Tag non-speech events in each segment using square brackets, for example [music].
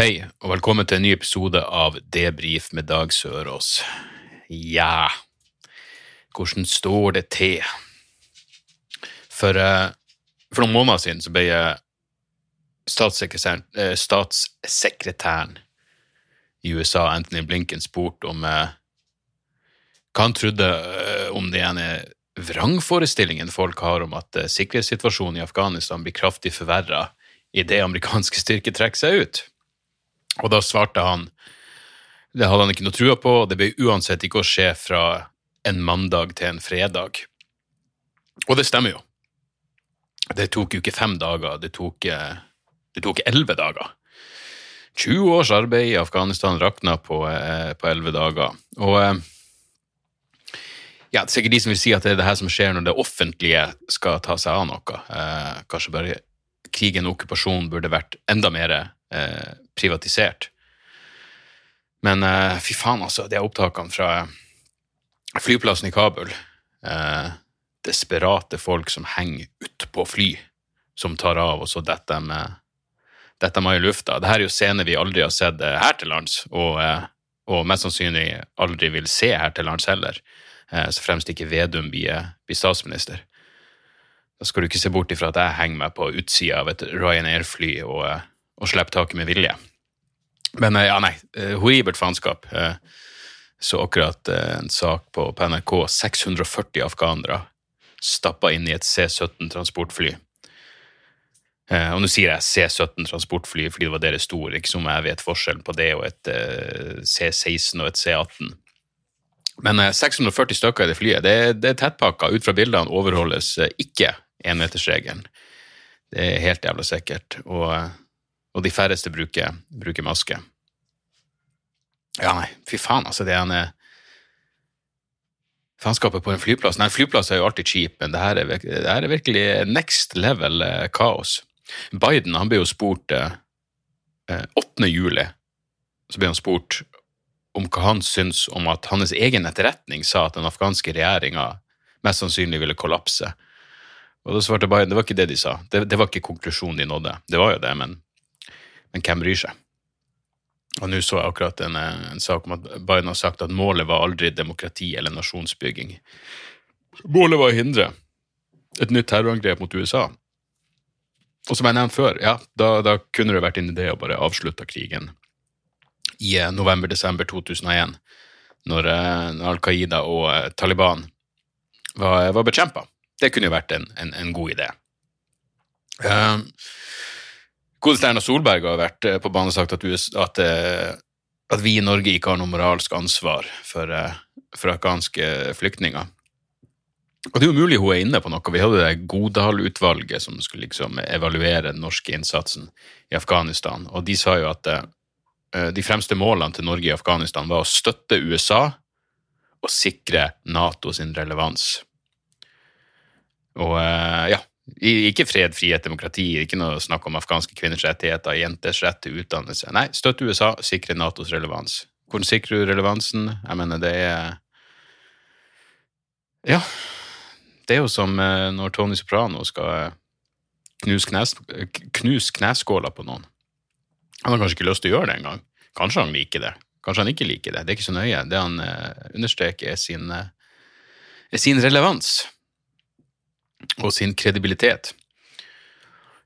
Hei, og velkommen til en ny episode av Debrif med Dag Sørås. Ja, hvordan står det til? For, eh, for noen måneder siden så ble jeg statssekretæren, eh, statssekretæren i USA, Anthony Blinken, spurt om eh, hva han trodde om det ene vrangforestillingen folk har om at sikkerhetssituasjonen i Afghanistan blir kraftig forverra idet amerikanske styrker trekker seg ut. Og da svarte han det hadde han ikke noe trua på, og det ble uansett ikke å skje fra en mandag til en fredag. Og det stemmer jo. Det tok jo ikke fem dager, det tok, eh, det tok elleve dager. 20 års arbeid i Afghanistan rakna på eh, elleve dager. Og eh, ja, det er sikkert de som vil si at det er det her som skjer når det offentlige skal ta seg av noe. Kanskje bare krigen og okkupasjonen burde vært enda mer eh, privatisert. Men eh, fy faen, altså, de opptakene fra flyplassen i Kabul eh, Desperate folk som henger utpå fly, som tar av, og så detter de eh, dette de i lufta. Dette er jo scener vi aldri har sett eh, her til lands, og, eh, og mest sannsynlig aldri vil se her til lands heller, så fremst ikke Vedum blir, blir statsminister. Da skal du ikke se bort ifra at jeg henger meg på utsida av et Ryanair-fly og, og slipper taket med vilje. Men eh, ja, nei, eh, horribelt faenskap. Eh, Så akkurat eh, en sak på, NRK. 640 afghanere stappa inn i et C-17 transportfly. Eh, og nå sier jeg C-17 transportfly fordi det var deres det sto, ikke som jeg vet forskjellen på det og et eh, C-16 og et C-18. Men eh, 640 stykker i det flyet, det, det er tettpakka. Ut fra bildene overholdes eh, ikke énmetersregelen. Det er helt jævla sikkert. Og, eh, og de færreste bruker, bruker maske. Ja, nei, fy faen, altså. Det er en eh, Faenskapet på en flyplass. Nei, flyplass er jo alltid cheap, men det her er, det her er virkelig next level eh, kaos. Biden han ble jo spurt eh, eh, 8. juli så ble han spurt om hva han syns om at hans egen etterretning sa at den afghanske regjeringa mest sannsynlig ville kollapse. Og da svarte Biden det var ikke det de sa. Det, det var ikke konklusjonen de nådde. Det var jo det, men, men hvem bryr seg? Og nå så jeg akkurat en, eh, en sak om at Biden har sagt at målet var aldri demokrati eller nasjonsbygging. Målet var å hindre et nytt terrorangrep mot USA. Og som jeg nevnte før, ja, da, da kunne det vært en idé å bare avslutte krigen i eh, november-desember 2001, når, eh, når Al Qaida og Taliban var, var bekjempa. Det kunne jo vært en, en, en god idé. Uh, Godeste Erna Solberg har vært eh, på banen og sagt at, US, at, eh, at vi i Norge ikke har noe moralsk ansvar for, eh, for afghanske flyktninger. Og det er jo mulig hun er inne på noe. Vi hadde det Godal-utvalget som skulle liksom evaluere den norske innsatsen i Afghanistan, og de sa jo at de fremste målene til Norge i Afghanistan var å støtte USA og sikre NATO sin relevans. Og ja, ikke fred, frihet, demokrati, ikke noe snakk om afghanske kvinners rettigheter, jenters rett til utdannelse. Nei, støtte USA, sikre Natos relevans. Hvordan sikrer du relevansen? Jeg mener, det er Ja, det er jo som eh, når Tony Soprano skal eh, knuse knes, kneskåla på noen. Han har kanskje ikke lyst til å gjøre det engang. Kanskje han liker det. Kanskje han ikke liker det. Det er ikke så nøye. Det han eh, understreker, er sin, er sin relevans og sin kredibilitet.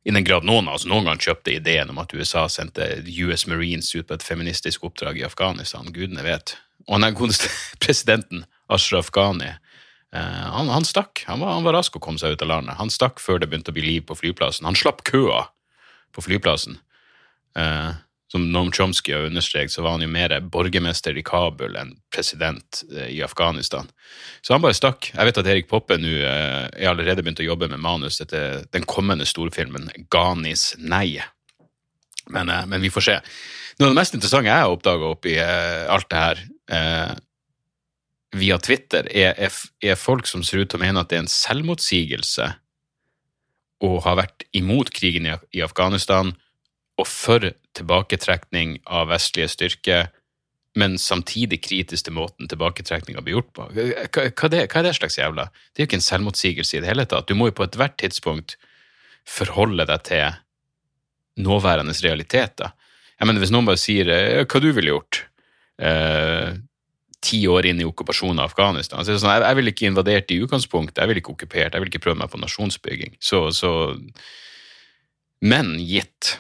I den grad noen av oss noen gang kjøpte ideen om at USA sendte US Marines ut på et feministisk oppdrag i Afghanistan, gudene vet. Og den godeste [laughs] presidenten, Ashraf Ghani, eh, han, han stakk. Han var, han var rask å komme seg ut av landet. Han stakk før det begynte å bli liv på flyplassen. Han slapp køa på flyplassen. Eh, som Noam Chomsky har understreket, så var han jo mer borgermester i Kabul enn president eh, i Afghanistan. Så han bare stakk. Jeg vet at Erik Poppe nå eh, er allerede begynt å jobbe med manus etter den kommende storfilmen Ghanis nei. Men, eh, men vi får se. Noe av det mest interessante jeg har oppdaga oppi eh, alt det her eh, via Twitter, er, er, folk som ser ut til å mene at det er en selvmotsigelse å ha vært imot krigen i Afghanistan og for tilbaketrekning av vestlige styrker, men samtidig kritisk til måten tilbaketrekninga blir gjort på. Hva, det, hva, er det slags jævla? Det er jo ikke en selvmotsigelse i det hele tatt. Du må jo på ethvert tidspunkt forholde deg til nåværende realiteter. Jeg mener, Hvis noen bare sier hva du ville gjort eh, ti år inn i okkupasjonen av Afghanistan så sånn, jeg, jeg ville ikke invadert i utgangspunktet, jeg ville ikke okkupert, jeg ville ikke prøvd meg på nasjonsbygging. Så, så Men gitt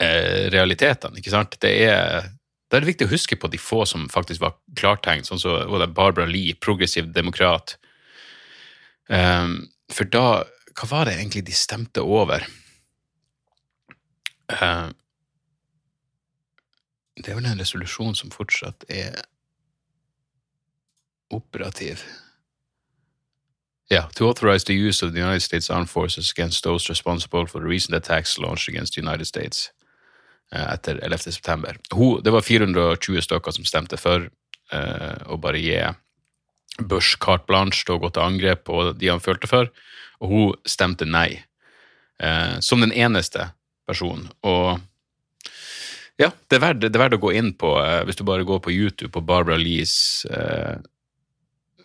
eh, realitetene, ikke sant det er, det er viktig å huske på de få som faktisk var klartenkt, sånn som så, Barbara Lee, progressiv demokrat. Um, for da Hva var det egentlig de stemte over? Uh, det er vel en resolusjon som fortsatt er operativ. Yeah, to authorize the use of the United States Armed Forces against those responsible for the recent attacks launched against the United States etter 11. september. Hun, det var 420 stykker som stemte for uh, å bare gi Bush carte blanche til å gå til angrep på de han følte for, og hun stemte nei. Uh, som den eneste personen. Og ja, det er verdt, det er verdt å gå inn på, hvis du bare går på YouTube på Barbara Lees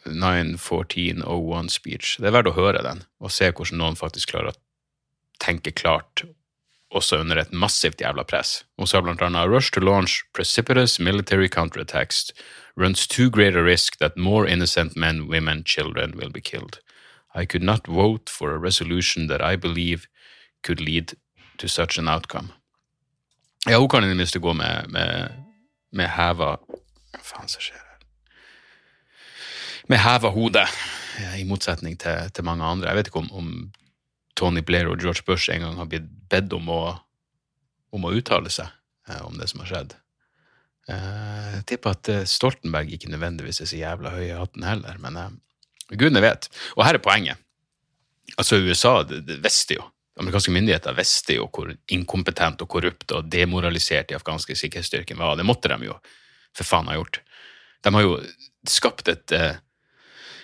91401 speech. Det er verdt å høre den og se hvordan noen faktisk klarer å tenke klart, også under et massivt jævla press. Hun sa blant annet rush to launch precipitous military counterattacks runs too great a risk that more innocent men, women, children will be killed. I could not vote for a resolution that I believe could lead to such an outcome. Ja, hun kan i det minste gå med, med, med heva Hva faen som skjer? med heva hode, i motsetning til, til, mange andre. Jeg vet ikke om, om, Tony Blair og George Bush en gang har blitt bedt om å, om å uttale seg eh, om det som har skjedd. Eh, jeg tipper at eh, Stoltenberg ikke nødvendigvis er så jævla høy i hatten heller, men gudene vet. Og her er poenget. Altså, USA det, det visste jo Amerikanske myndigheter visste jo hvor inkompetent og korrupt og demoralisert de afghanske sikkerhetsstyrkene var. Det måtte de jo for faen ha gjort. De har jo skapt et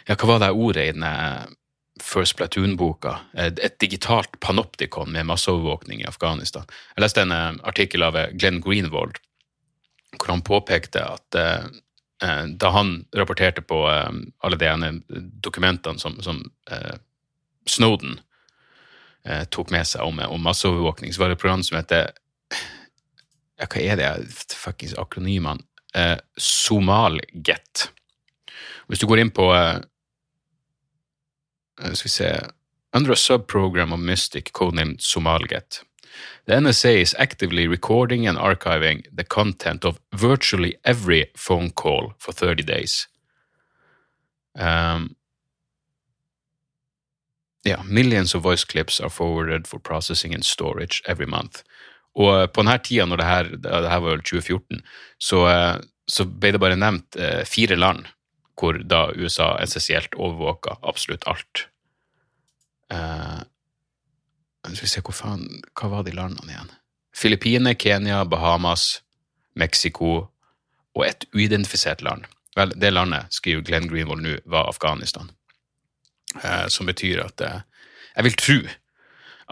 ja, hva var det ordet i denne First Platoon-boka? Et digitalt panoptikon med masseovervåkning i Afghanistan. Jeg leste en eh, artikkel av eh, Glenn Greenwald hvor han påpekte at eh, da han rapporterte på alle de dokumentene som, som Snowden tok med seg om, om masseovervåkning, så var det et program som heter ja, Hva er det fuckings akronymene? Somalget. Hvis du går inn på Eh, skal vi se Under a subprogram of Mystic codenamed Somalget, the NSA is actively recording and archiving the content of virtually every phone call for 30 days. Um, yeah, millions of voice clips are forwarded for processing and storage every month. Og eh, på denne tida, når det her, det her var 2014, så, eh, så ble det bare nevnt fire land hvor da USA essensielt overvåka absolutt alt. Uh, skal vi se hvor faen Hva var de landene igjen? Filippinene, Kenya, Bahamas, Mexico og et uidentifisert land. Vel, det landet, skriver Glenn Greenwald nå, var Afghanistan. Uh, som betyr at uh, Jeg vil tro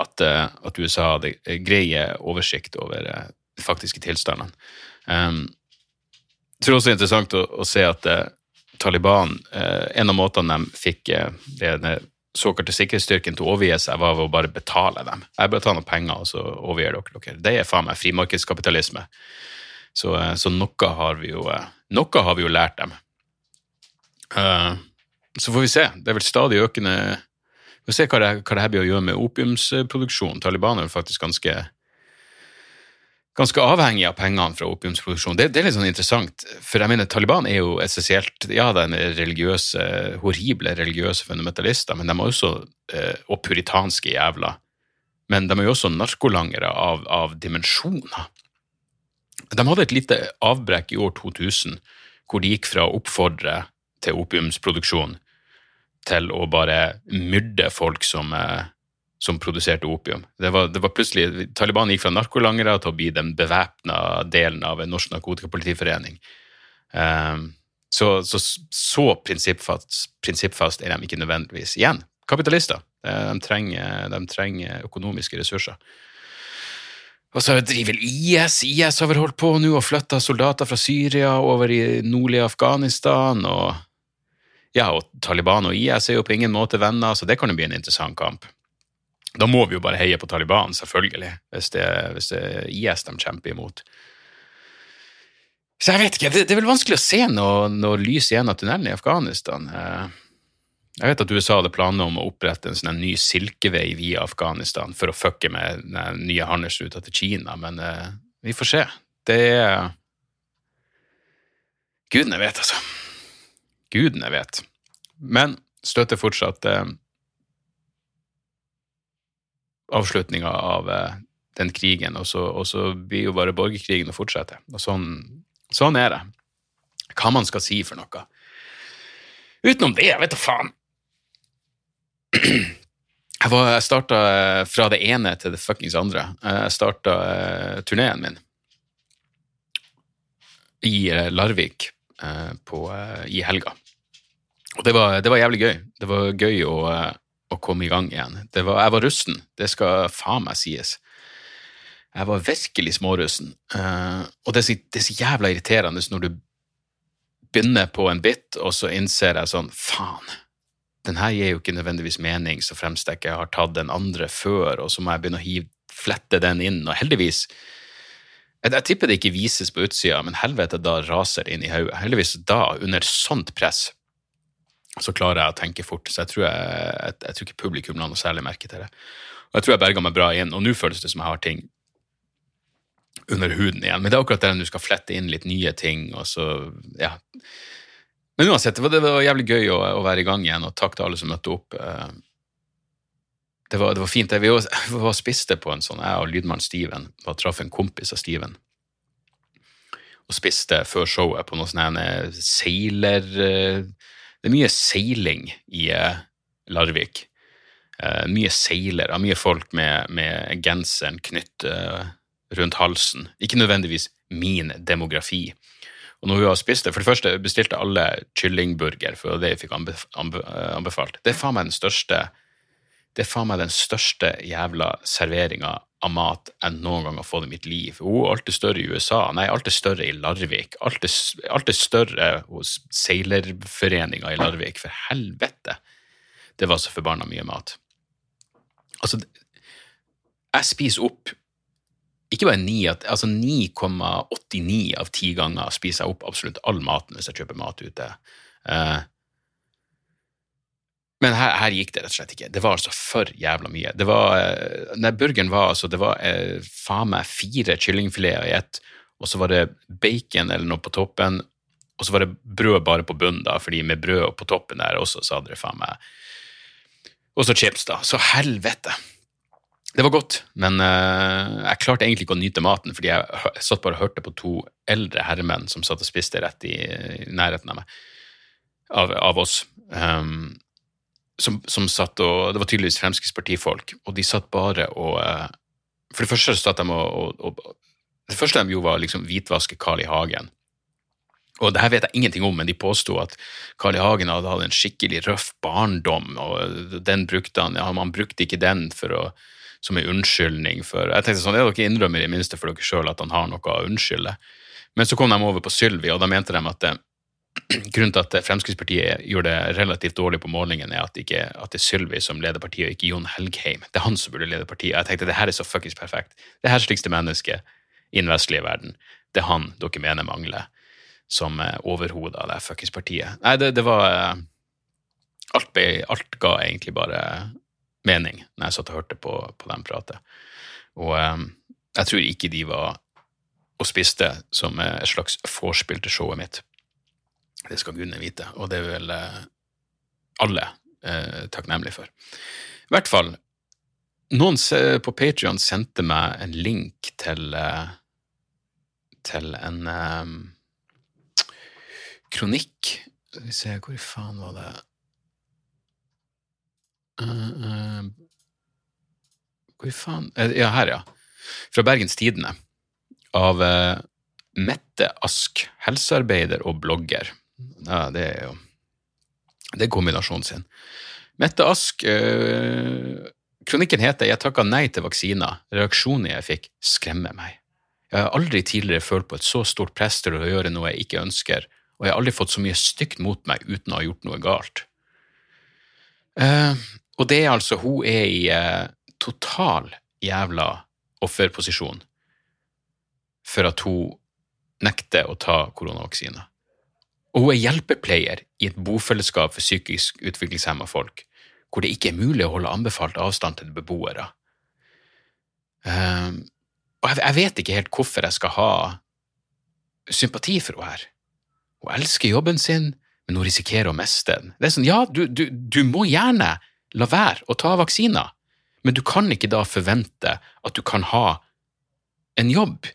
at, at, USA hadde greie oversikt over de faktiske tilstandene. Um, jeg tror også det er interessant å, å se at Taliban eh, En av måtene de fikk eh, den såkalte sikkerhetsstyrken til å overgi seg, var ved å bare betale dem. Jeg bare tar noen penger, og så overgir dere dere. Det er faen meg frimarkedskapitalisme. Så, eh, så, noe, har jo, noe har vi jo lært dem. så får vi se. Det er vel stadig økende Vi får se hva det, hva det her blir å gjøre med opiumsproduksjon. Taliban er jo faktisk ganske ganske avhengig av pengene fra opiumsproduksjon. Det, det, er litt sånn interessant, for jeg mener Taliban er jo essensielt Ja, de er religiøse, horrible religiøse fundamentalister, men de er også, eh, og puritanske jævler. Men de er jo også narkolangere av, av dimensjoner. De hadde et lite avbrekk i år 2000 hvor de gikk fra å oppfordre til opiumsproduksjon til å bare myrde folk som, eh, som produserte opium. Det var, det var plutselig, Taliban gikk fra narkolangere til å bli den bevæpna delen av en norsk narkotikapolitiforening. Um, så, så, så prinsippfast, prinsippfast, er de ikke nødvendigvis. Igjen, kapitalister. De trenger, de trenger økonomiske ressurser. Og så driver IS. IS har vel holdt på nå og flytta soldater fra Syria over i nordlige Afghanistan. og ja, og Taliban og IS er jo på ingen måte venner, så det kan jo bli en interessant kamp. Da må vi jo bare heie på Taliban, selvfølgelig, hvis det, hvis det er IS de kjemper imot. Så jeg vet ikke, det, er vel vanskelig å se noe, noe lys igjen av tunnelen i Afghanistan. Eh, jeg vet at USA hadde planer om å opprette en sånn ny silkevei via Afghanistan for å fucke med den nye handelsruta til Kina, men uh, vi får se. Det er Gudene vet, altså. Gudene vet. Men støtter fortsatt uh, avslutninga av uh, den krigen, og så, og så, blir jo bare borgerkrigen å fortsette. Og sånn, sånn er det. Hva man skal si for noe. Utenom det, jeg vet da faen. Jeg, var, jeg starta eh, fra det ene til det fuckings andre. Eh, jeg starta turneen min i Larvik på, i helga. Og det var, det var, jævlig gøy. Det var gøy å, å komme i gang igjen. Var, jeg var russen, det skal faen meg sies. Jeg var virkelig smårussen. og det er, så, det er så jævla irriterende når du begynner på en bit, og så innser jeg sånn Faen den her gir jo ikke nødvendigvis mening så fremst jeg ikke har tatt den andre før, og så må jeg begynne å hive, flette den inn. Og heldigvis jeg, jeg, tipper det ikke vises på utsida, men helvete, da raser det inn i hodet. Heldigvis da, under sånt press, så klarer jeg å tenke fort. Så jeg tror, jeg, jeg, jeg tror ikke publikum la noe særlig merke til det. Og jeg tror jeg berga meg bra inn, og nå føles det som jeg har ting under huden igjen. Men det er akkurat det når du skal flette inn litt nye ting, og så Ja. Men uansett, det var, det var jævlig gøy å, å, være i gang igjen, og takk til alle som møtte opp. Eh, det var, det var fint. Vi var, [laughs] var spiste på en sånn, jeg og lydmann Steven var traff en kompis av Steven. Og spiste før showet på noe sånn seiler... Eh, det er mye seiling i eh, Larvik. Mye seilere, mye folk med, med genseren knytt rundt halsen. Ikke nødvendigvis min demografi. Og når hun har spist det For det første bestilte alle kyllingburger, for det jeg fikk anbefalt. Det er faen meg den største det er faen meg den største jævla serveringa av mat jeg noen gang har fått i mitt liv. Oh, alt er større i USA. Nei, alt er større i Larvik. Alt er, alt er større hos seilerforeninga i Larvik. For helvete! Det var så forbanna mye mat. Altså, jeg spiser opp ikke bare 9, altså 9,89 av 10 ganger spiser jeg opp absolutt all maten hvis jeg kjøper mat ute. Uh, men her, her, gikk det rett og slett ikke. Det var altså for jævla mye. Det var, uh, nei, Burgeren var altså Det var eh, faen meg fire kyllingfileter i ett, og så var det bacon eller noe på toppen, og så var det brød bare på bunnen, da, fordi med brød på toppen der også, så hadde det faen meg Og så chips, da. Så helvete. Det var godt, men uh, jeg klarte egentlig ikke å nyte maten, fordi jeg satt bare og hørte på to eldre herremenn som satt og spiste rett i, i nærheten av meg, av, av oss. Um, som, som, satt og Det var tydeligvis Fremskrittspartifolk, og de satt bare og uh, For det første satt de og, og, og, Det første de gjorde, var liksom hvitvaske Carl I. Hagen. Og det her vet jeg ingenting om, men de påsto at Carl I. Hagen hadde hatt en skikkelig røff barndom, og den brukte han ja, Han brukte ikke den å som en unnskyldning for Jeg tenkte sånn, Dere innrømmer i minste for dere sjøl at han har noe å unnskylde. Men så kom de over på Sylvi, og da mente de at det, grunnen til at Fremskrittspartiet gjorde det relativt dårlig på målingen, er at, ikke, at det er Sylvi som leder partiet, og ikke Jon Helgheim. Det er han som burde lede partiet. Jeg tenkte det her er så fuckings perfekt. Det slikste mennesket i den vestlige verden. Det er han dere mener mangler som eh, overhode av det fuckings partiet. Nei, det, det var eh, alt, be, alt ga egentlig bare mening når jeg satt og hørte på, på dem prate. Og jeg tror ikke de var og spiste som et slags vorspiel til showet mitt. Det skal gudene vite, og det er vel uh, alle eh, takknemlige for. I hvert fall, noen på Patrion sendte meg en link til uh, til en um, kronikk Skal vi se, hvor faen var det Uh, uh, Hvor faen eh, Ja, her, ja. Fra Bergens Tidende. Av uh, Mette Ask, helsearbeider og blogger. Ja, det er jo Det er kombinasjonen sin. Mette Ask øh, Kronikken heter 'Jeg takka nei til vaksiner'. Reaksjonen jeg fikk, skremmer meg. Jeg har aldri tidligere følt på et så stort press til å gjøre noe jeg ikke ønsker, og jeg har aldri fått så mye stygt mot meg uten å ha gjort noe galt. Uh, og det er altså Hun er i uh, total jævla offerposisjon for at hun nekter å ta koronavaksine. Og hun er hjelpepleier i et bofellesskap for psykisk utviklingshemma folk, hvor det ikke er mulig å holde anbefalt avstand til beboere. Um, og jeg, jeg, vet ikke helt hvorfor jeg skal ha sympati for henne her. Hun elsker jobben sin, men hun risikerer å miste den. Det er sånn, ja, du, du, du må gjerne la være å ta vaksiner, men du kan ikke da forvente at du kan ha en jobb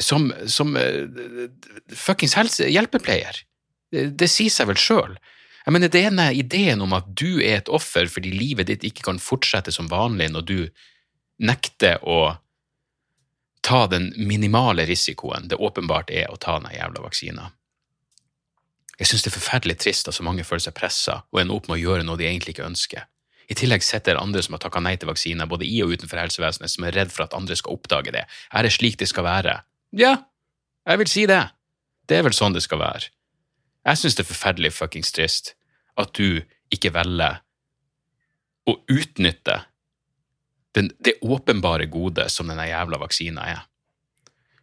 som, som uh, fuckings hjelpepleier. Det, det sier seg vel sjøl. Jeg mener, denne ideen om at du er et offer fordi livet ditt ikke kan fortsette som vanlig når du nekter å ta den minimale risikoen det åpenbart er å ta den jævla vaksina. Jeg synes det er forferdelig trist at så mange føler seg pressa og ender opp med å gjøre noe de egentlig ikke ønsker. I tillegg sitter andre som har takka nei til vaksiner, både i og utenfor helsevesenet, som er redd for at andre skal oppdage det. Er det slik det skal være? Ja, jeg vil si det. Det er vel sånn det skal være. Jeg synes det er forferdelig fuckings trist at du ikke velger å utnytte den, det åpenbare gode som denne jævla vaksina er.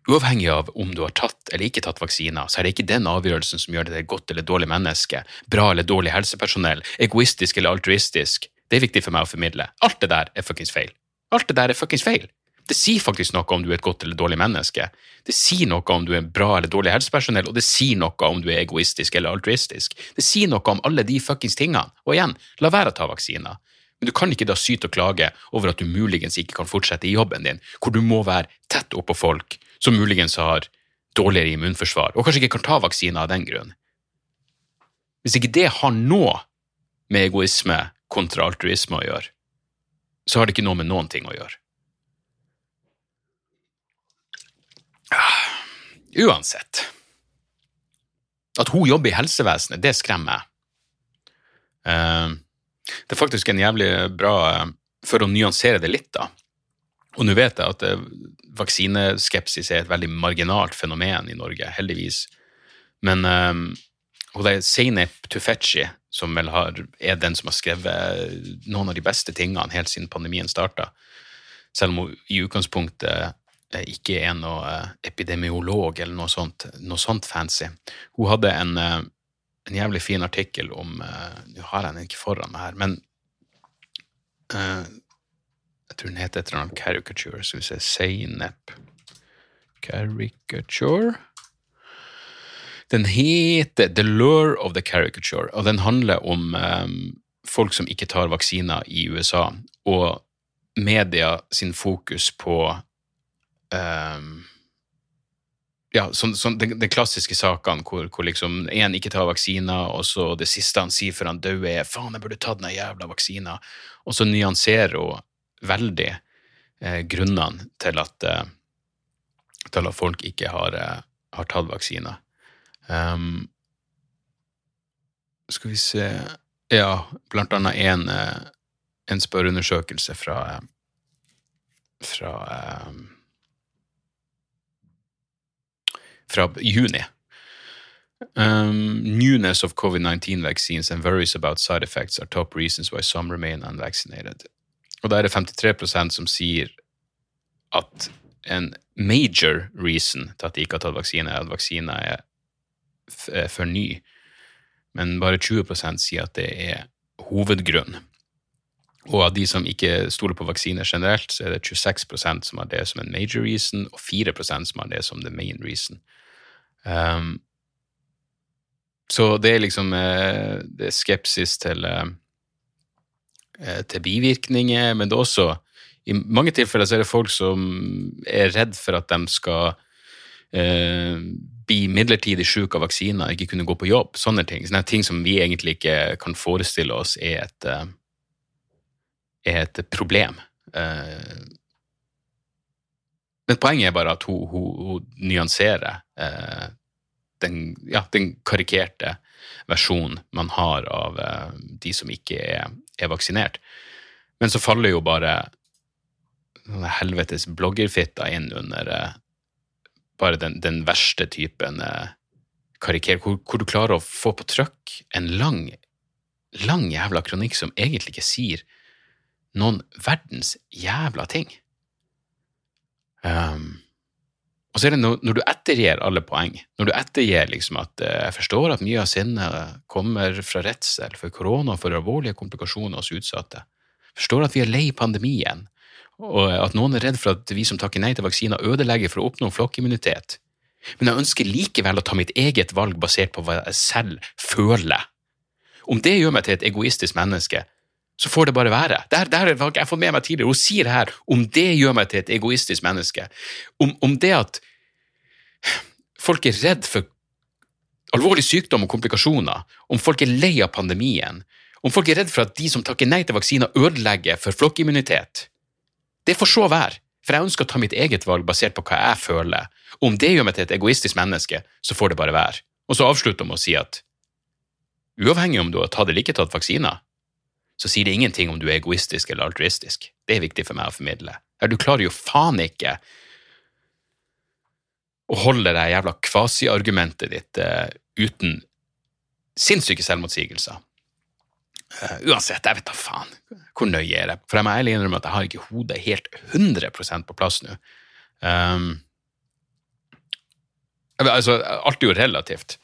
Uavhengig av om du har tatt eller ikke tatt vaksiner, så er det ikke den avgjørelsen som gjør deg til et godt eller dårlig menneske, bra eller dårlig helsepersonell, egoistisk eller altruistisk. Det er viktig for meg å formidle. Alt det der er fuckings feil. Alt det der er fuckings feil. Det sier faktisk noe om du er et godt eller dårlig menneske. Det sier noe om du er bra eller dårlig helsepersonell, og det sier noe om du er egoistisk eller altruistisk. Det sier noe om alle de fuckings tingene. Og igjen, la være å ta vaksiner. Men du kan ikke da syte og klage over at du muligens ikke kan fortsette i jobben din, hvor du må være tett oppå folk som muligens har dårligere immunforsvar, og kanskje ikke kan ta vaksiner av den grunn. Hvis ikke det har noe med egoisme kontra altruisme å gjøre, så har det ikke noe med noen ting å gjøre. Uansett. At hun jobber i helsevesenet, det skremmer meg. Uh, det er faktisk en jævlig bra uh, For å nyansere det litt, da. Og nå vet jeg at uh, vaksineskepsis er et veldig marginalt fenomen i Norge, heldigvis. Men og er Zeynep Tufekci, som vel har, er den som har skrevet noen av de beste tingene helt siden pandemien starta. Selv om hun i utgangspunktet Eh, ikke er noe eh, epidemiolog eller noe sånt, noe sånt fancy. Hun hadde en, eh, en jævlig fin artikkel om Nå har jeg den ikke foran meg her, men uh, Jeg tror den heter et eller annet caricature. Skal vi se Seinep Caricature Den heter The Lure of the Caricature, og den handler om um, folk som ikke tar vaksiner i USA, og media sin fokus på um, ja, sånn, sånn, de, de, klassiske sakene hvor, hvor liksom én ikke tar vaksiner, og så det siste han sier før han dør, er 'faen, jeg burde tatt den jævla vaksina', og så nyanserer hun veldig eh, grunnene til at, eh, til at folk ikke har, eh, har tatt vaksiner. Um, skal vi se Ja, blant annet en, eh, en spørreundersøkelse fra, eh, fra um, fra juni. Um, newness of COVID-19 vaccines and worries about side effects are top reasons why some remain unvaccinated. Og da er det 53% som sier at en major reason til at de ikke har tatt vaksine, er at vaksina er, for ny. Men bare 20% sier at det er hovedgrunn. Og av de som ikke stoler på vaksiner generelt, så er det 26% som har det som en major reason, og 4% som har det som the main reason. Um, så det er liksom eh, det er skepsis til, eh, eh, til bivirkninger, men det er også I mange tilfeller så er det folk som er redd for at de skal eh, bli midlertidig syke av vaksiner, ikke kunne gå på jobb. Sånne ting. Sånne ting som vi egentlig ikke kan forestille oss er et, er et problem. Eh, men poenget er bare at hun, hun, hun nyanserer eh, den, ja, den karikerte versjonen man har av eh, de som ikke er, er vaksinert. Men så faller jo bare noen helvetes bloggerfitta inn under eh, bare den, den verste typen eh, kariker, hvor, hvor, du klarer å få på trykk en lang, lang jævla kronikk som egentlig ikke sier noen verdens jævla ting. Um, og så er det når, når, du ettergir alle poeng, når du ettergir liksom at uh, jeg forstår at mye av sinnet kommer fra redsel for korona og for alvorlige komplikasjoner hos utsatte, forstår at vi er lei pandemien, og at noen er redd for at vi som takker nei til vaksiner, ødelegger for å oppnå flokkimmunitet. Men jeg ønsker likevel å ta mitt eget valg basert på hva jeg selv føler. Om det gjør meg til et egoistisk menneske, så får det bare være. Det her, det her jeg fått med meg tidligere. Hun sier her om det gjør meg til et egoistisk menneske. Om, om det at folk er redd for alvorlig sykdom og komplikasjoner, om folk er lei av pandemien, om folk er redd for at de som takker nei til vaksiner, ødelegger for flokkimmunitet. Det får så være, for jeg ønsker å ta mitt eget valg basert på hva jeg føler. Om det gjør meg til et egoistisk menneske, så får det bare være. Og så avslutter hun med å si at uavhengig om du har tatt eller ikke tatt vaksiner, så sier det ingenting om du er egoistisk eller altruistisk. Det er viktig for meg å formidle. Du klarer jo faen ikke å holde det jævla kvasiargumentet ditt uh, uten sinnssyke selvmotsigelser. Uh, uansett, jeg vet da faen hvor nøye er det. For jeg må ærlig innrømme at jeg har ikke hodet helt 100% på plass nå. Um, altså, alt er jo relativt.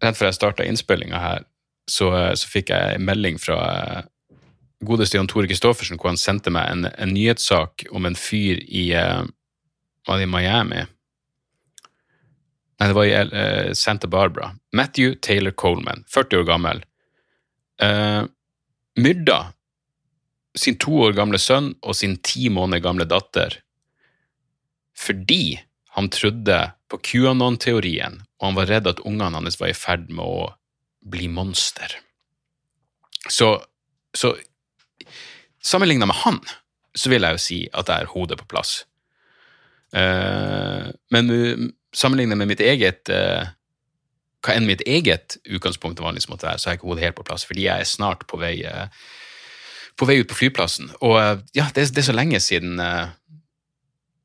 Rett før jeg starta innspillinga her, så, så, fikk jeg en melding fra uh, godeste Jan Tore Christoffersen, hvor han sendte meg en, en nyhetssak om en fyr i uh, Var det i Miami? Nei, det var i uh, Santa Barbara. Matthew Taylor Coleman, 40 år gammel. Uh, myrda sin to år gamle sønn og sin ti måneder gamle datter fordi han trodde på QAnon-teorien, og han var redd at ungene hans var i ferd med å bli monster. Så, så sammenligna med han, så vil jeg jo si at jeg har hodet på plass. Uh, men sammenlignet med mitt eget uh, Hva enn mitt eget utgangspunkt vanligvis måtte være, så har jeg ikke hodet helt på plass, fordi jeg er snart på vei, uh, på vei ut på flyplassen. Og ja, det, det, er så lenge siden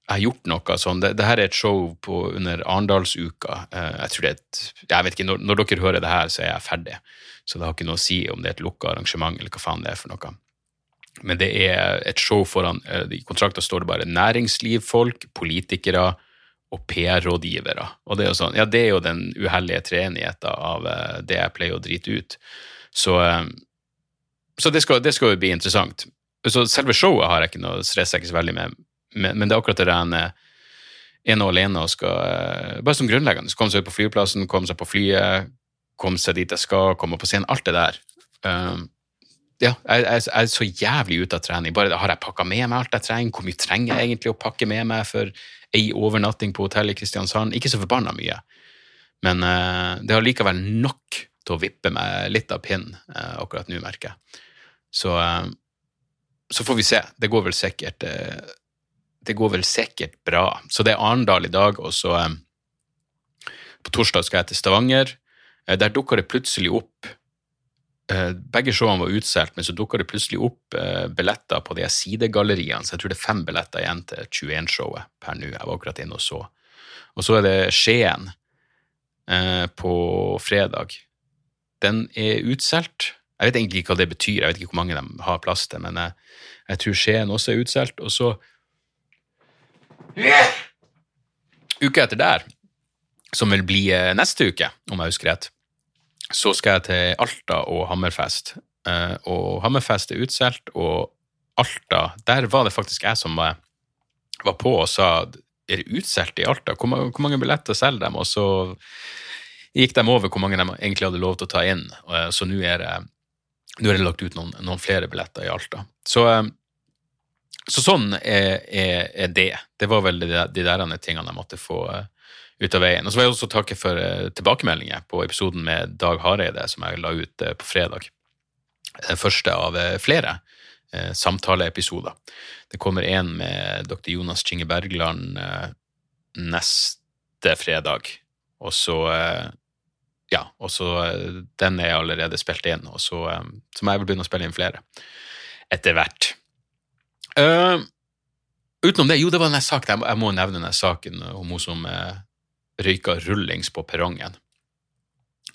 jeg har gjort noe sånn. Det, det, her er et show på, under Arendalsuka. Uh, jeg tror det er et, jeg vet ikke, når, når, dere hører det her, så er jeg ferdig. Så det har ikke noe å si om det er et lukka arrangement eller hva faen det er for noe. Men det er et show foran uh, I kontrakta står det bare næringslivfolk, politikere og PR-rådgivere. Og det er jo sånn, ja, det er jo den uheldige treenigheta av uh, det jeg pleier å drite ut. Så, så det, skal, det skal jo bli interessant. Så selve showet har jeg ikke noe stress ikke så veldig med men, men, det er akkurat det der en er og alene og skal eh, Bare som grunnleggende. Komme seg ut på flyplassen, komme seg på flyet, komme seg dit jeg skal, komme på scenen. Alt det der. Um, ja, jeg, jeg, jeg, er så jævlig ute av trening. Bare Har jeg pakka med meg alt jeg trenger? Hvor mye trenger jeg egentlig å pakke med meg for ei overnatting på hotell i Kristiansand? Ikke så forbanna mye, men uh, det har likevel nok til å vippe meg litt av pinnen uh, akkurat nå, merker jeg. Så, uh, så får vi se. Det går vel sikkert det går vel sikkert bra. Så det er Arendal i dag, og så eh, på torsdag skal jeg til Stavanger. Eh, der dukka det plutselig opp eh, Begge showene var utsolgt, men så dukka det plutselig opp billetter på de sidegalleriene, så jeg tror det er fem billetter igjen til 21-showet per nå. Jeg var akkurat inne og så. Og så er det Skien på fredag. Den er utsolgt. Jeg vet egentlig ikke hva det betyr, jeg vet ikke hvor mange de har plass til, men jeg, jeg tror Skien også er utsolgt. Og så Uka etter der, som vil bli eh, neste uke, om jeg husker rett, så skal jeg til Alta og Hammerfest. Eh, og Hammerfest er utsolgt, og Alta Der var det faktisk jeg som var på og sa er det utsolgt i Alta? Hvor, mange billetter selger de? Og så gikk de over hvor mange de egentlig hadde lov til å ta inn. Så nå er det, nå er det lagt ut noen, noen, flere billetter i Alta. Så så sånn er, er, er, det. Det var vel de, de der tingene jeg måtte få uh, ut av veien. Og så vil jeg også takke for uh, tilbakemeldinger på episoden med Dag Hareide som jeg la ut uh, på fredag. Den første av flere. eh, samtaleepisoder. Det kommer en med dr. Jonas Kinge Bergland eh, neste fredag, og så eh, ja, og så eh, Den er allerede spilt inn, og så, eh, så må jeg vel begynne å spille inn flere etter hvert. Uh, utenom det, jo, det var den saken, jeg må nevne den saken om hun som uh, røyka rullings på perrongen.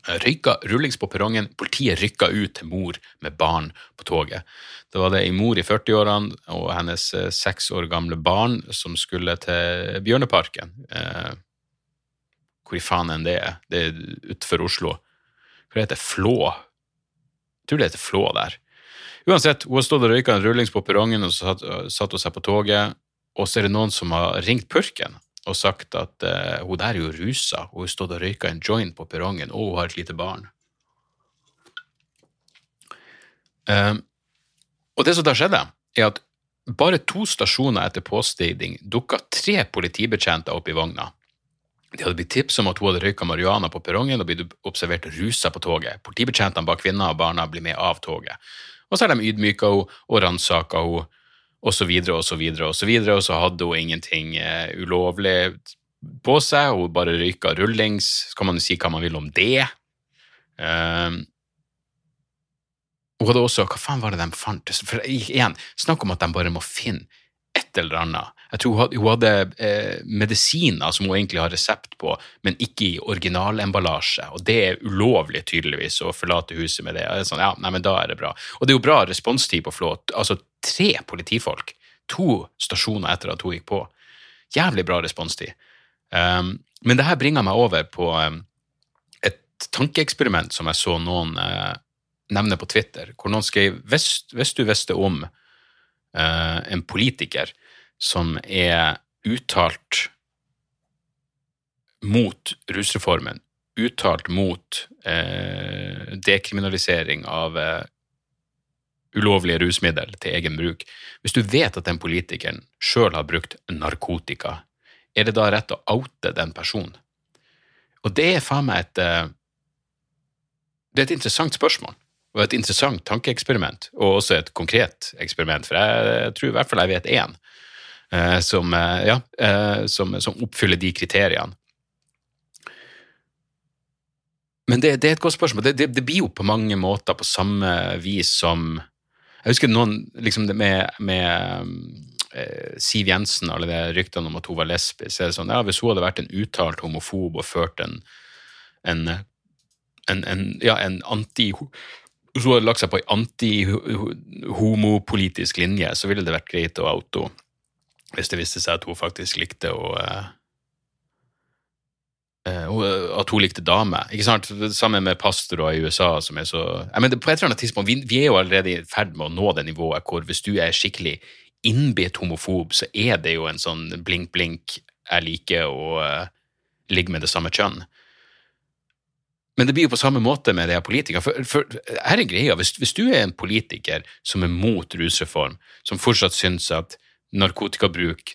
Røyka rullings på perrongen, politiet rykka ut til mor med barn på toget. Det var det ei mor i 40-årene og hennes seks år gamle barn som skulle til Bjørneparken. Eh, hvor i faen enn det er. Det er utenfor Oslo. Hva heter det? Flå? Jeg tror det heter Flå der. Uansett, hun har stått og røyka en rullings på perrongen, og så satt, satt hun seg på toget, og så er det noen som har ringt purken og sagt at uh, hun der er jo rusa, hun har stått og røyka en joint på perrongen, og hun har et lite barn. Um, og det som da skjedde, er at bare to stasjoner etter påstigning dukka tre politibetjenter opp i vogna. De hadde blitt tips om at hun hadde røyka marihuana på perrongen og blitt observert rusa på toget. Politibetjentene bak kvinner og barna bli med av toget. Og så har de ydmyka henne og ransaka henne, og så videre og så videre og så hadde hun ingenting uh, ulovlig på seg, hun bare røyka rullings. Så kan man si hva man vil om det. Uh, hun hadde også Hva faen var det de fant? For igjen, snakk om at de bare må finne et eller annet. Jeg tror hun hadde eh, medisiner som hun egentlig har resept på, men ikke i originalemballasje. Og det er ulovlig, tydeligvis, å forlate huset med det. det sånn, ja, nei, men da er det bra. Og det er jo bra responstid på Flåt. Altså tre politifolk. To stasjoner etter at hun gikk på. Jævlig bra responstid. Um, men det her bringer meg over på um, et tankeeksperiment som jeg så noen uh, nevne på Twitter, hvor noen skrev hvis, hvis du visste om en politiker som er uttalt mot rusreformen, uttalt mot uh, dekriminalisering av uh, ulovlige rusmidler til egen bruk. Hvis du vet at den politikeren sjøl har brukt narkotika, er det da rett å oute den personen? Og det er faen meg et Det er et interessant spørsmål og et interessant tankeeksperiment, og også et konkret eksperiment, for jeg, tror i hvert fall jeg vet én eh, som, eh, ja, eh, som, som, oppfyller de kriteriene. Men det, det er et godt spørsmål. Det, det, det, blir jo på mange måter på samme vis som Jeg husker noen liksom med, med Siv Jensen og alle de ryktene om at hun var lesbisk. Så er det sånn, ja, Hvis hun hadde vært en uttalt homofob og ført en, en en, en, ja, en anti hvis hun hadde lagt seg på en anti-homopolitisk linje, så ville det vært greit å oute henne. Hvis det viste seg at hun faktisk likte å uh, At hun likte damer. Ikke sant? Sammen med pastorer i USA som er så jeg mener, På et eller annet tidspunkt, vi, vi er jo allerede i ferd med å nå det nivået hvor hvis du er skikkelig innbitt homofob, så er det jo en sånn blink-blink, jeg liker å uh, ligge med det samme kjønn. Men det blir jo på samme måte med det politikere. For, for her er greia, hvis, hvis, du er en politiker som er mot rusreform, som fortsatt syns at narkotikabruk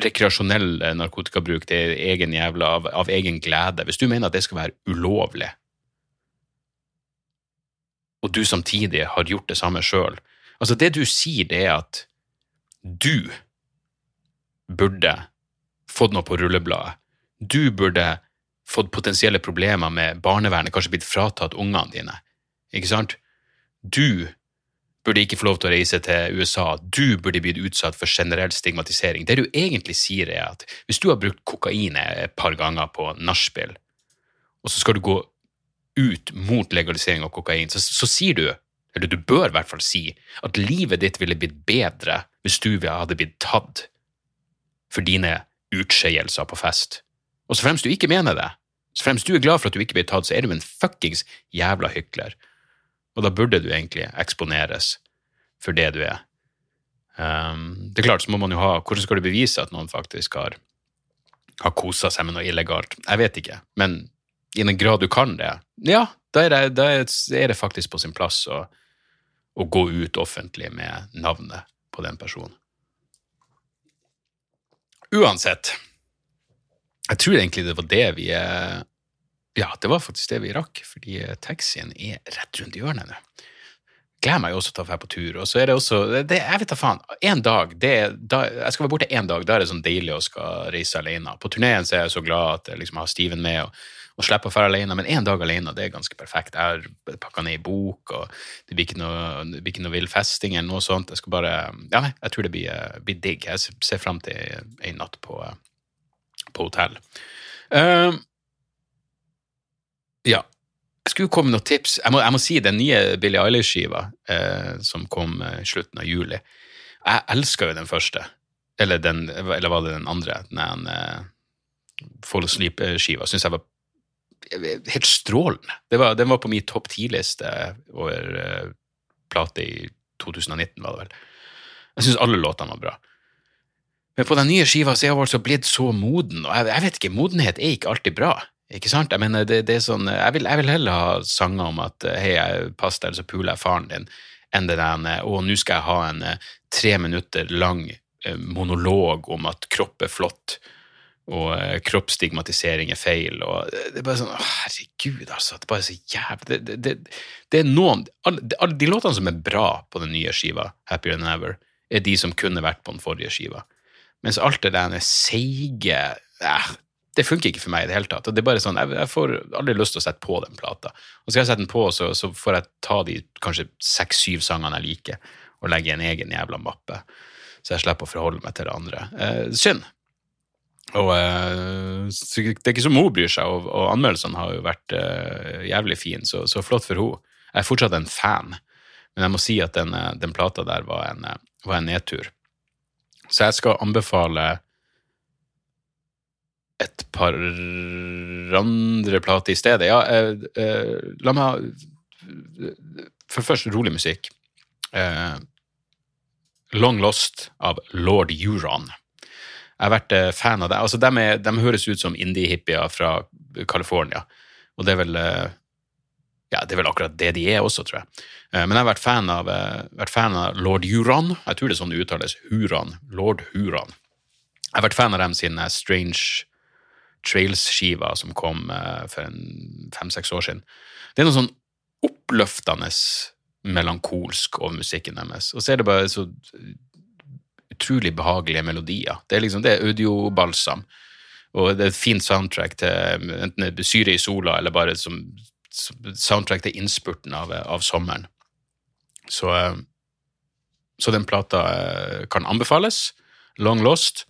rekreasjonell narkotikabruk det er egen jævla av, av, egen glede, hvis du mener at det skal være ulovlig, og du samtidig har gjort det samme sjøl Altså, det du sier, det er at du burde fått noe på rullebladet. Du burde fått potensielle problemer med barnevernet, kanskje blitt fratatt ungene dine. Ikke sant? Du burde ikke få lov til å reise til USA, du burde blitt utsatt for generell stigmatisering. Det du egentlig sier, er at hvis du har brukt kokain et par ganger på nachspiel, og så skal du gå ut mot legalisering av kokain, så, så sier du, eller du bør i hvert fall si, at livet ditt ville blitt bedre hvis du hadde blitt tatt for dine utskeielser på fest. Og så fremst du ikke mener det, så fremst du er glad for at du ikke blir tatt, så er du en fuckings jævla hykler. Og da burde du egentlig eksponeres for det du er. Um, det er klart, så må man jo ha Hvordan skal du bevise at noen faktisk har, har kosa seg med noe illegalt? Jeg vet ikke, men i den grad du kan det, ja, da er det, da er det faktisk på sin plass å, å gå ut offentlig med navnet på den personen. Uansett, jeg tror egentlig det var det vi eh, Ja, det var faktisk det vi rakk, fordi eh, taxien er rett rundt hjørnet nå. gleder meg jo også til å dra på tur. Og så er det også det, Jeg vet da faen. En dag, det, da, Jeg skal være borte én dag, da er det sånn deilig å skal reise alene. På turneen er jeg så glad at jeg liksom har Steven med. og og slippe å dra alene, men én dag alene det er ganske perfekt. Jeg har pakka ned i bok, og det blir ikke noe, det ikke noe vill festing eller noe sånt. Jeg skal bare, ja, nei, jeg tror det blir, eh, blir digg. Jeg ser fram til en natt på, på hotell. Uh, ja. Jeg skulle komme med noen tips. Jeg må, jeg må si den nye Billie Eilish-skiva uh, som kom i slutten av juli. Jeg elska jo den første. Eller, den, eller var det den andre? Den uh, Fall Asleep-skiva. Syns jeg var helt strålende. Var, den var på min topp ti-liste over uh, plate i 2019, var det vel. Jeg syns alle låtene var bra. Men på den nye skiva så er jeg altså blitt så moden, og jeg, jeg, vet ikke, modenhet er ikke alltid bra. Ikke sant? Jeg mener, det, det er sånn, jeg vil, jeg vil, heller ha sanger om at hei, pass deg, så puler jeg faren din, enn det der å, nå skal jeg ha en tre minutter lang monolog om at kropp er flott og eh, kroppsstigmatisering er feil. og Det er bare sånn Herregud, altså. Det er bare så jævlig det, det, det, er noen alle, alle, De låtene som er bra på den nye skiva, Happier Than Ever, er de som kunne vært på den forrige skiva. Mens alt det der seige eh, Det funker ikke for meg i det hele tatt. og det er bare sånn, Jeg, jeg får aldri lyst til å sette på den plata. Og skal jeg sette den på, så, så får jeg ta de kanskje seks-syv sangene jeg liker, og legge i en egen jævla mappe. Så jeg slipper å forholde meg til det andre. Eh, synd. Og eh, Det er ikke som hun bryr seg, og, og anmeldelsene har jo vært uh, jævlig fine, så, så, flott for henne. Jeg er fortsatt en fan, men jeg må si at den, eh, den plata der var en, var en, nedtur. Så jeg skal anbefale et par andre plater i stedet. Ja, uh, la meg For først rolig musikk. Long Lost av Lord Euron. Jeg har vært eh, fan av det. Altså, de, er, de høres ut som indie-hippier fra California, og det er vel eh, ja, det er vel akkurat det de er også, tror jeg. Eh, men jeg har vært fan av, vært fan av lord Huron. Jeg tror det er sånn det uttales. Huron. Lord Huron. Jeg har vært fan av dem sine Strange Trails-skiva som kom for fem-seks år siden. Det er noe sånn oppløftende melankolsk over musikken deres. Og så er det bare så utrolig behagelige melodier. Det er liksom, det er audiobalsam. Og det er et fint soundtrack til enten det er syre i sola eller bare som soundtrack til innspurten av, av sommeren. Så, eh, så, den plata eh, kan anbefales. Long Lost.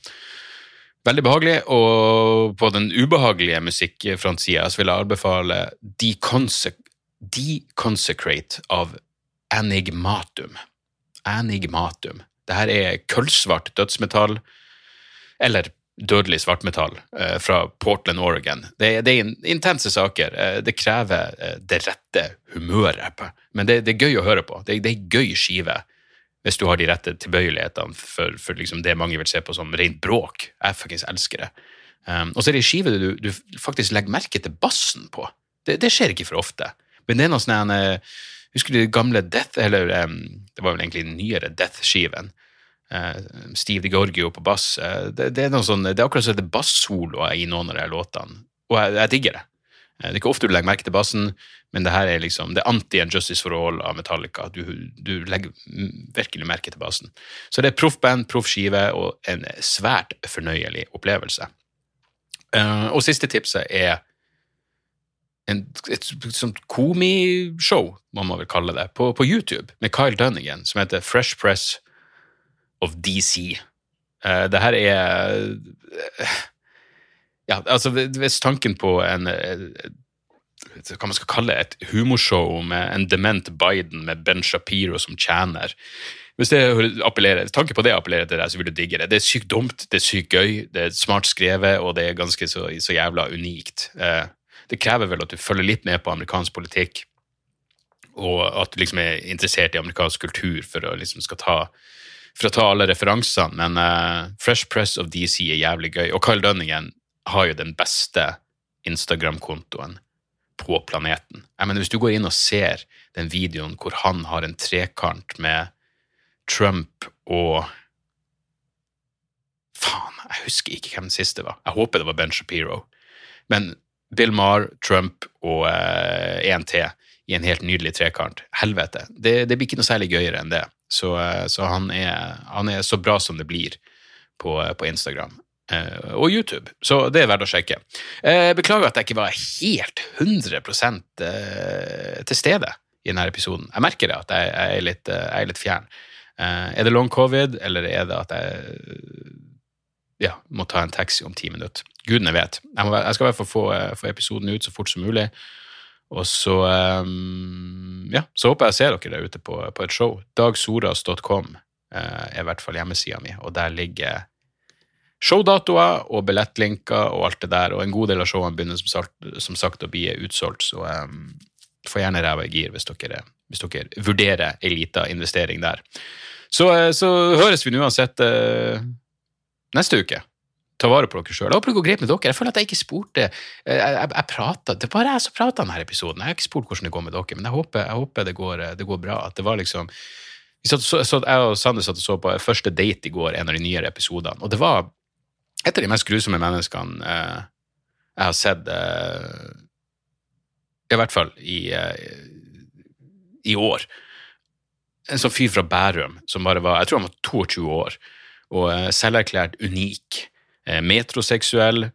Veldig behagelig. Og på den ubehagelige musikkfrontsida vil jeg anbefale Deconsecrate av Enigmatum. Enigmatum. Det her er kullsvart dødsmetall, eller dødelig svartmetall, eh, fra Portland, Oregon. Det, det, er intense saker. Eh, det krever eh, det rette humøret. Men det, det, er gøy å høre på. Det, det er gøy skive hvis du har de rette tilbøyelighetene for, for liksom det mange vil se på som rent bråk. Jeg faktisk elsker det. Um, og så er det ei skive du, du, faktisk legger merke til bassen på. Det, skjer ikke for ofte. Men det er noe sånn Husker du gamle Death, eller um, det var vel egentlig den nyere Death-skiven? Uh, Steve DiGorgio på bass. Uh, det, det, er sånn, det, er akkurat som det er bassoloer i noen av de låtene, og jeg, jeg digger det. Uh, det er ikke ofte du legger merke til bassen, men det her er liksom, det er anti-en Justice for All av Metallica. Du, du, legger virkelig merke til bassen. Så det er proffband proffskive proff skive og en svært fornøyelig opplevelse. og siste tipset er en, et, et komishow, må man vel kalle det, på, på, YouTube med Kyle Dunnigan, som heter Fresh Press of DC. Uh, eh, det her er uh, Ja, altså, hvis tanken på en uh, hva man skal kalle et humorshow med en dement Biden med Ben Shapiro som tjener hvis det appellerer, tanken på det appellerer til deg, så vil du digge det. Det er sykt dumt, det er sykt gøy, det er smart skrevet, og det er ganske så, så jævla unikt. Eh, det krever vel at du følger litt med på amerikansk politikk, og at du liksom er interessert i amerikansk kultur for å liksom skal ta for å ta alle referansene, men uh, Fresh Press of DC er jævlig gøy. Og Kyle Dunningen har jo den beste Instagram-kontoen på planeten. Jeg mener, Hvis du går inn og ser den videoen hvor han har en trekant med Trump og Faen, jeg husker ikke hvem den siste var. Jeg håper det var Ben Shapiro. Men Bill Maher, Trump og eh, til i en helt nydelig trekant. Helvete. Det, det blir ikke noe særlig gøyere enn det. Så, eh, så han, er, han, er, så bra som det blir på, på Instagram. Uh, og YouTube, så det er verdt å sjekke. Uh, beklager at jeg ikke var helt 100 uh, til stede i denne episoden. Jeg merker det, at jeg, jeg, er, litt, jeg er, litt, fjern. er det long covid, eller er det at jeg ja, må ta en taxi om ti minutter? Gudene vet. Jeg, må, jeg skal i hvert fall få, få, episoden ut så fort som mulig. Og så um, ja, så håper jeg å se dere der ute på, på et show. Dagsoras.com er i hvert fall hjemmesida mi, og der ligger showdatoer og billettlinker og alt det der, og en god del av showene begynner som sagt, som sagt å bli utsolgt, så um, få gjerne ræva i gir hvis dere, hvis dere vurderer ei lita investering der. Så, eh, så, høres vi nå uansett uh, neste uke. Ta vare på dere sjøl. Jeg håper det går greit med dere. Jeg føler at jeg ikke spurte eh, Jeg, jeg, jeg pratet, Det er bare jeg som prater denne episoden. Jeg har ikke spurt hvordan det går med dere, men jeg håper, jeg håper det, går, det, går, bra. At det var liksom så, så, Jeg og Sander satt og så på første date i går, en av de nyere episodene, og det var et av de mest grusomme menneskene eh, jeg har sett, eh, i hvert fall i, eh, i år. En sånn fyr fra Bærum som bare var Jeg tror han var 22 år, og eh, selverklært unik. Eh, metroseksuell.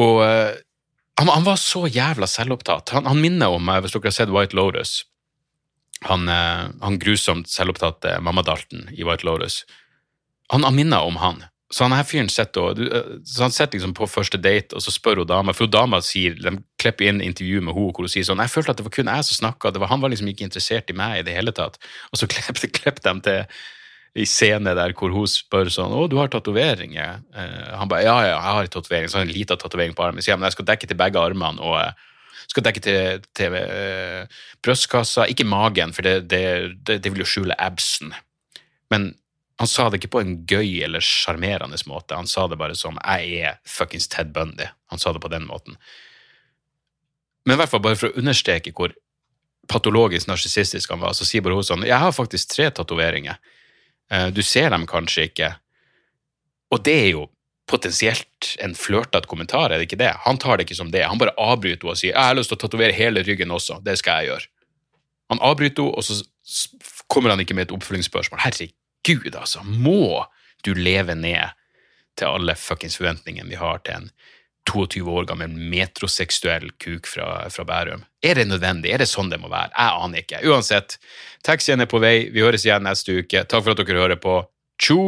Og eh, han, han, var så jævla selvopptatt. Han, han minner om, hvis dere har sett White Lotus Han, han grusomt selvopptatte mamma Dalton i White Lotus. Han, minner om han. Så han her fyren sitter eh, liksom på første date, og så spør hun dama, for hun dama sier, de klipper inn intervju med henne hvor hun sier sånn Jeg følte at det var kun jeg som snakka, han var liksom ikke interessert i meg i det hele tatt. Og så [laughs] klipper klipp de til i scene der hvor hun spør sånn 'Å, du har tatoveringer?' Uh, han bare 'Ja, ja, jeg har en tatovering', så har en liten tatovering på armen. Så ja, men jeg skal dekke til begge armene og uh, skal dekke til, til uh, brystkassa. Ikke magen, for det, det, det, det vil jo skjule absen. Men han sa det ikke på en gøy eller sjarmerende måte, han sa det bare som 'jeg er fuckings Ted Bundy'. Han sa det på den måten. Men i hvert fall bare for å understreke hvor patologisk narsissistisk han var, så sier bare hun sånn 'Jeg har faktisk tre tatoveringer. Eh, du ser dem kanskje ikke.' Og det er jo potensielt en flørtete kommentar, er det ikke det? Han tar det ikke som det. Han bare avbryter henne og sier 'Jeg har lyst til å tatovere hele ryggen også. Det skal jeg gjøre'. Han avbryter henne, og så kommer han ikke med et oppfølgingsspørsmål. Herregud altså, må du leve ned til alle fuckings forventningene vi har til en 22 år gammel metroseksuell kuk fra, fra, Bærum. Er det nødvendig? Er det sånn det må være? Jeg aner ikke. Uansett, taxien er på vei. Vi høres igjen neste uke. Takk for at dere hører på. Tjo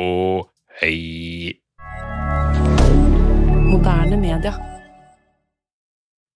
og hei. Moderne media.